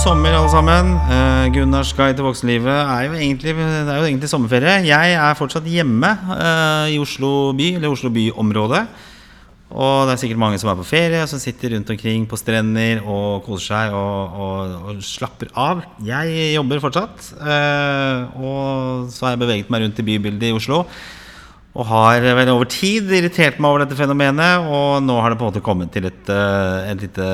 sommer, alle sammen. Uh, Gunnars guide til voksenlivet er jo egentlig, det er jo egentlig sommerferie. Jeg er fortsatt hjemme uh, i Oslo by, eller Oslo byområde. Og det er sikkert mange som er på ferie, som sitter rundt omkring på strender og koser seg og, og, og slapper av. Jeg jobber fortsatt. Uh, og så har jeg beveget meg rundt i bybildet i Oslo. Og har vel over tid irritert meg over dette fenomenet, og nå har det på en måte kommet til et, eh, et lite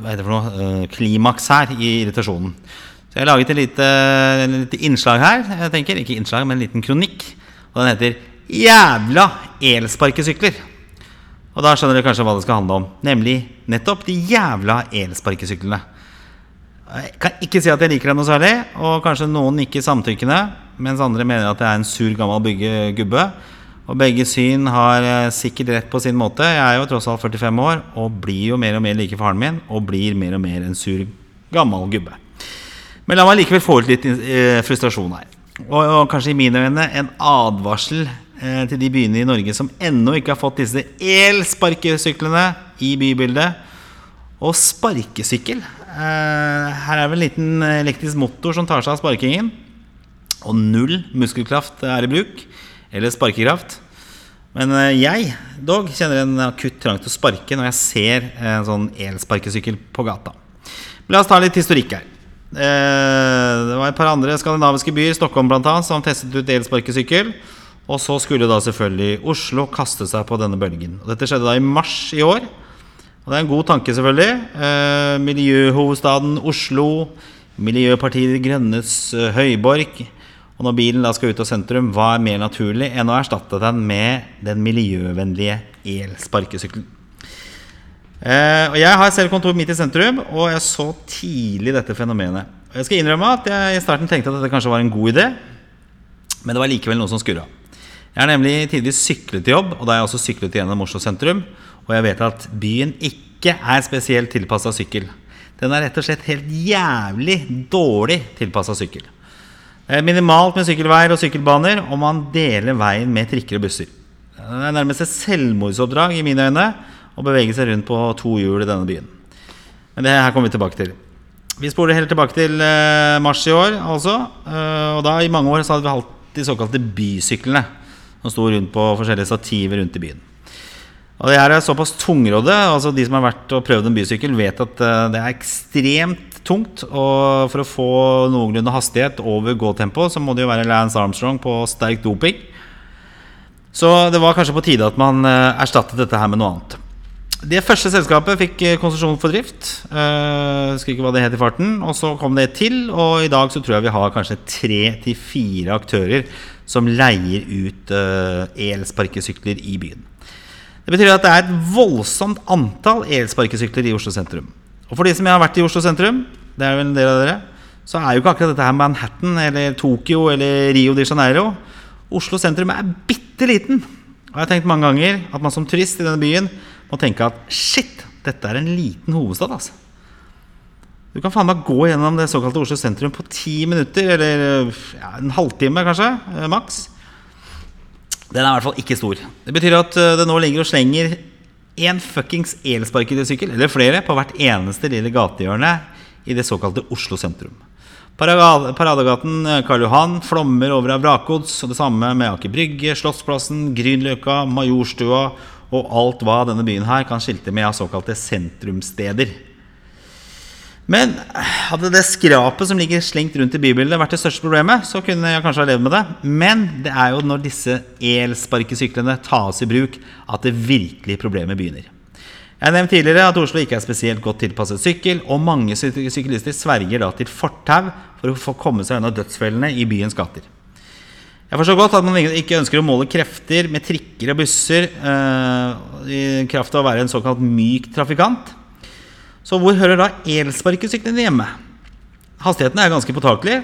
Hva heter det for noe? eh, klimaks her i irritasjonen. Så jeg har laget et lite, lite innslag her. Jeg tenker, Ikke innslag, men en liten kronikk. Og den heter 'Jævla elsparkesykler'. Og da skjønner dere kanskje hva det skal handle om. Nemlig nettopp de jævla elsparkesyklene. Jeg kan ikke si at jeg liker dem noe særlig, og kanskje noen nikker samtykkende, mens andre mener at det er en sur, gammel byggegubbe. Og begge syn har eh, sikkert rett på sin måte. Jeg er jo tross alt 45 år og blir jo mer og mer like faren min, og blir mer og mer en sur, gammel gubbe. Men la meg likevel få ut litt eh, frustrasjon her. Og, og kanskje i mine øyne en advarsel eh, til de byene i Norge som ennå ikke har fått disse elsparkesyklene i bybildet. Og sparkesykkel. Her er vel en liten elektrisk motor som tar seg av sparkingen. Og null muskelkraft er i bruk. Eller sparkekraft. Men eh, jeg dog kjenner en akutt trang til å sparke når jeg ser en sånn elsparkesykkel på gata. La oss ta litt historikk her. Eh, Det var et par andre skandinaviske byer, Stockholm bl.a., som testet ut elsparkesykkel. Og så skulle da selvfølgelig Oslo kaste seg på denne bølgen. Og dette skjedde da i mars i år. Og det er en god tanke, selvfølgelig. Eh, miljøhovedstaden Oslo, Miljøpartiet De Grønnes høyborg. Og når bilen da skal ut av sentrum, hva er mer naturlig enn å erstatte den med den miljøvennlige elsparkesykkelen? Eh, og jeg har selv kontor midt i sentrum, og jeg så tidlig dette fenomenet. Og jeg skal innrømme at jeg i starten tenkte at dette kanskje var en god idé, men det var likevel noe som skurra. Jeg har nemlig tidvis syklet til jobb, og da har jeg også syklet gjennom Oslo sentrum. Og jeg vet at byen ikke er spesielt tilpassa sykkel. Den er rett og slett helt jævlig dårlig tilpassa sykkel. Er minimalt med sykkelveier og sykkelbaner, og man deler veien med trikker og busser. Det er nærmest et selvmordsoppdrag i mine øyne å bevege seg rundt på to hjul i denne byen. Men det her kommer vi tilbake til. Vi spoler helt tilbake til eh, mars i år, altså. Eh, og da i mange år så hadde vi hatt de såkalte bysyklene som sto rundt på forskjellige stativer rundt i byen. Og det her er såpass tungrådde. altså De som har vært og prøvd en bysykkel, vet at eh, det er ekstremt tungt. Og for å få noenlunde hastighet over gåtempo, så må det jo være Lance Armstrong på sterk doping. Så det var kanskje på tide at man eh, erstattet dette her med noe annet. Det første selskapet fikk eh, konsesjon for drift. Uh, husker ikke hva det het i farten. Og så kom det til, og i dag så tror jeg vi har kanskje tre til fire aktører som leier ut elsparkesykler i byen. Det betyr at det er et voldsomt antall elsparkesykler i Oslo sentrum. Og for de som har vært i Oslo sentrum, det er vel en del av dere, så er jo ikke akkurat dette her Manhattan eller Tokyo eller Rio de Janeiro. Oslo sentrum er bitte liten. Og jeg har tenkt mange ganger at man som turist i denne byen må tenke at shit, dette er en liten hovedstad, altså. Du kan faen meg gå gjennom det såkalte Oslo sentrum på ti minutter, eller ja, en halvtime kanskje, eh, maks. Den er i hvert fall ikke stor. Det betyr at eh, det nå ligger og slenger én fuckings elsparkesykkel, eller flere, på hvert eneste lille gatehjørne i det såkalte Oslo sentrum. Parade- Paradegaten eh, Karl Johan flommer over av vrakgods, og det samme med Aker Brygge, Slottsplassen, Grünerløkka, Majorstua og alt hva denne byen her kan skilte med av såkalte sentrumssteder. Men hadde det skrapet som ligger slengt rundt i bybildet vært det største problemet, så kunne jeg kanskje ha levd med det. Men det er jo når disse elsparkesyklene tas i bruk, at det virkelige problemet begynner. Jeg har nevnt tidligere at Oslo ikke er spesielt godt tilpasset sykkel, og mange syk- syklister sverger da til fortau for å få komme seg unna dødsfellene i byens gater. Jeg forstår godt at man ikke ønsker å måle krefter med trikker og busser øh, i kraft av å være en såkalt myk trafikant. Så hvor hører da elsparkesyklene hjemme? Hastigheten er ganske påtakelig.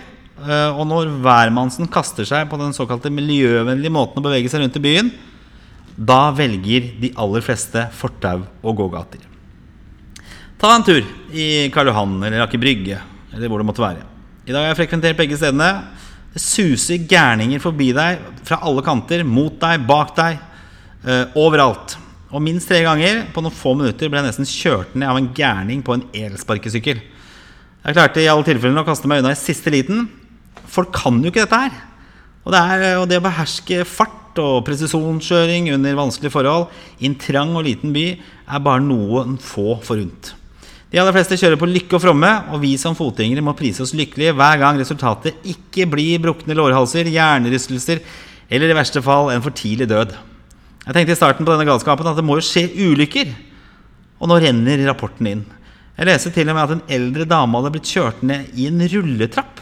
eh, Og når hvermannsen kaster seg på den såkalte miljøvennlige måten å bevege seg rundt i byen, da velger de aller fleste fortau og gågater. Ta en tur i Karl Johan eller Aker Brygge, eller hvor det måtte være. I dag har jeg frekventert begge stedene. Det suser gærninger forbi deg fra alle kanter, mot deg, bak deg, eh, overalt. Og minst tre ganger på noen få minutter ble jeg nesten kjørt ned av en gærning på en elsparkesykkel. Jeg klarte i alle tilfellene å kaste meg unna i siste liten. Folk kan jo ikke dette her. Og det, er, og det å beherske fart og presisjonskjøring under vanskelige forhold i en trang og liten by er bare noen få forunt. De aller fleste kjører på lykke og fromme, og vi som fotgjengere må prise oss lykkelige hver gang resultatet ikke blir brukne lårhalser, hjernerystelser eller i verste fall en for tidlig død. Jeg tenkte i starten på denne galskapen at det må jo skje ulykker. Og nå renner rapporten inn. Jeg leste til og med at en eldre dame hadde blitt kjørt ned i en rulletrapp.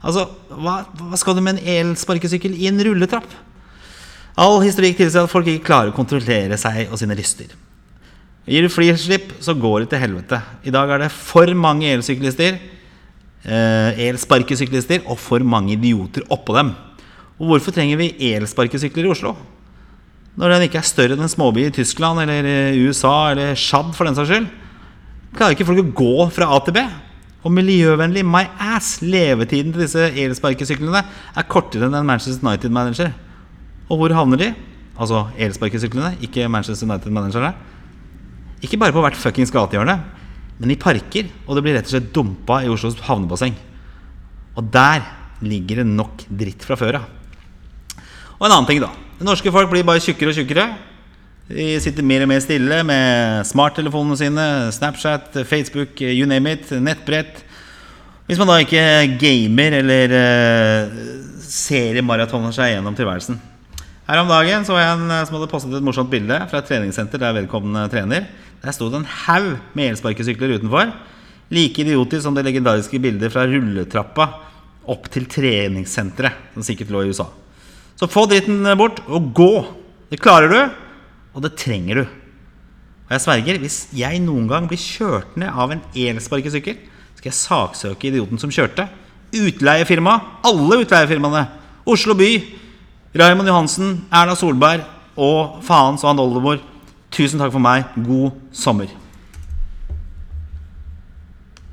Altså, hva, hva skal du med en elsparkesykkel i en rulletrapp? All historikk tilsier at folk ikke klarer å kontrollere seg og sine lyster. Gir du flislipp, så går det til helvete. I dag er det for mange elsyklister, eh, elsparkesyklister og for mange idioter oppå dem. Og hvorfor trenger vi elsparkesykler i Oslo? Når den ikke er større enn en småby i Tyskland eller i USA eller Tsjad for den saks skyld. Klarer ikke folk å gå fra A til B? Og miljøvennlig my ass, levetiden til disse elsparkesyklene er kortere enn en Manchester United-manager. Og hvor havner de? Altså elsparkesyklene, ikke Manchester United-managerne. Ikke bare på hvert fuckings gatehjørne, men i parker. Og det blir rett og slett dumpa i Oslos havnebasseng. Og der ligger det nok dritt fra før av. Og en annen ting, da. Det norske folk blir bare tjukkere og tjukkere. De sitter mer og mer stille med smarttelefonene sine, Snapchat, Facebook, you name it, nettbrett. Hvis man da ikke gamer eller uh, seriemaratoner seg gjennom tilværelsen. Her om dagen så jeg en som hadde postet et morsomt bilde fra et treningssenter der vedkommende trener. Der sto det en haug med elsparkesykler utenfor. Like idiotisk som det legendariske bildet fra rulletrappa opp til treningssenteret, som sikkert lå i USA. Så få dritten bort, og gå! Det klarer du, og det trenger du. Og jeg sverger, hvis jeg noen gang blir kjørt ned av en elsparkesykkel, skal jeg saksøke idioten som kjørte. Utleiefirma. Alle utleiefirmaene. Oslo by. Raymond Johansen, Erna Solberg og faens og han oldemor. Tusen takk for meg. God sommer.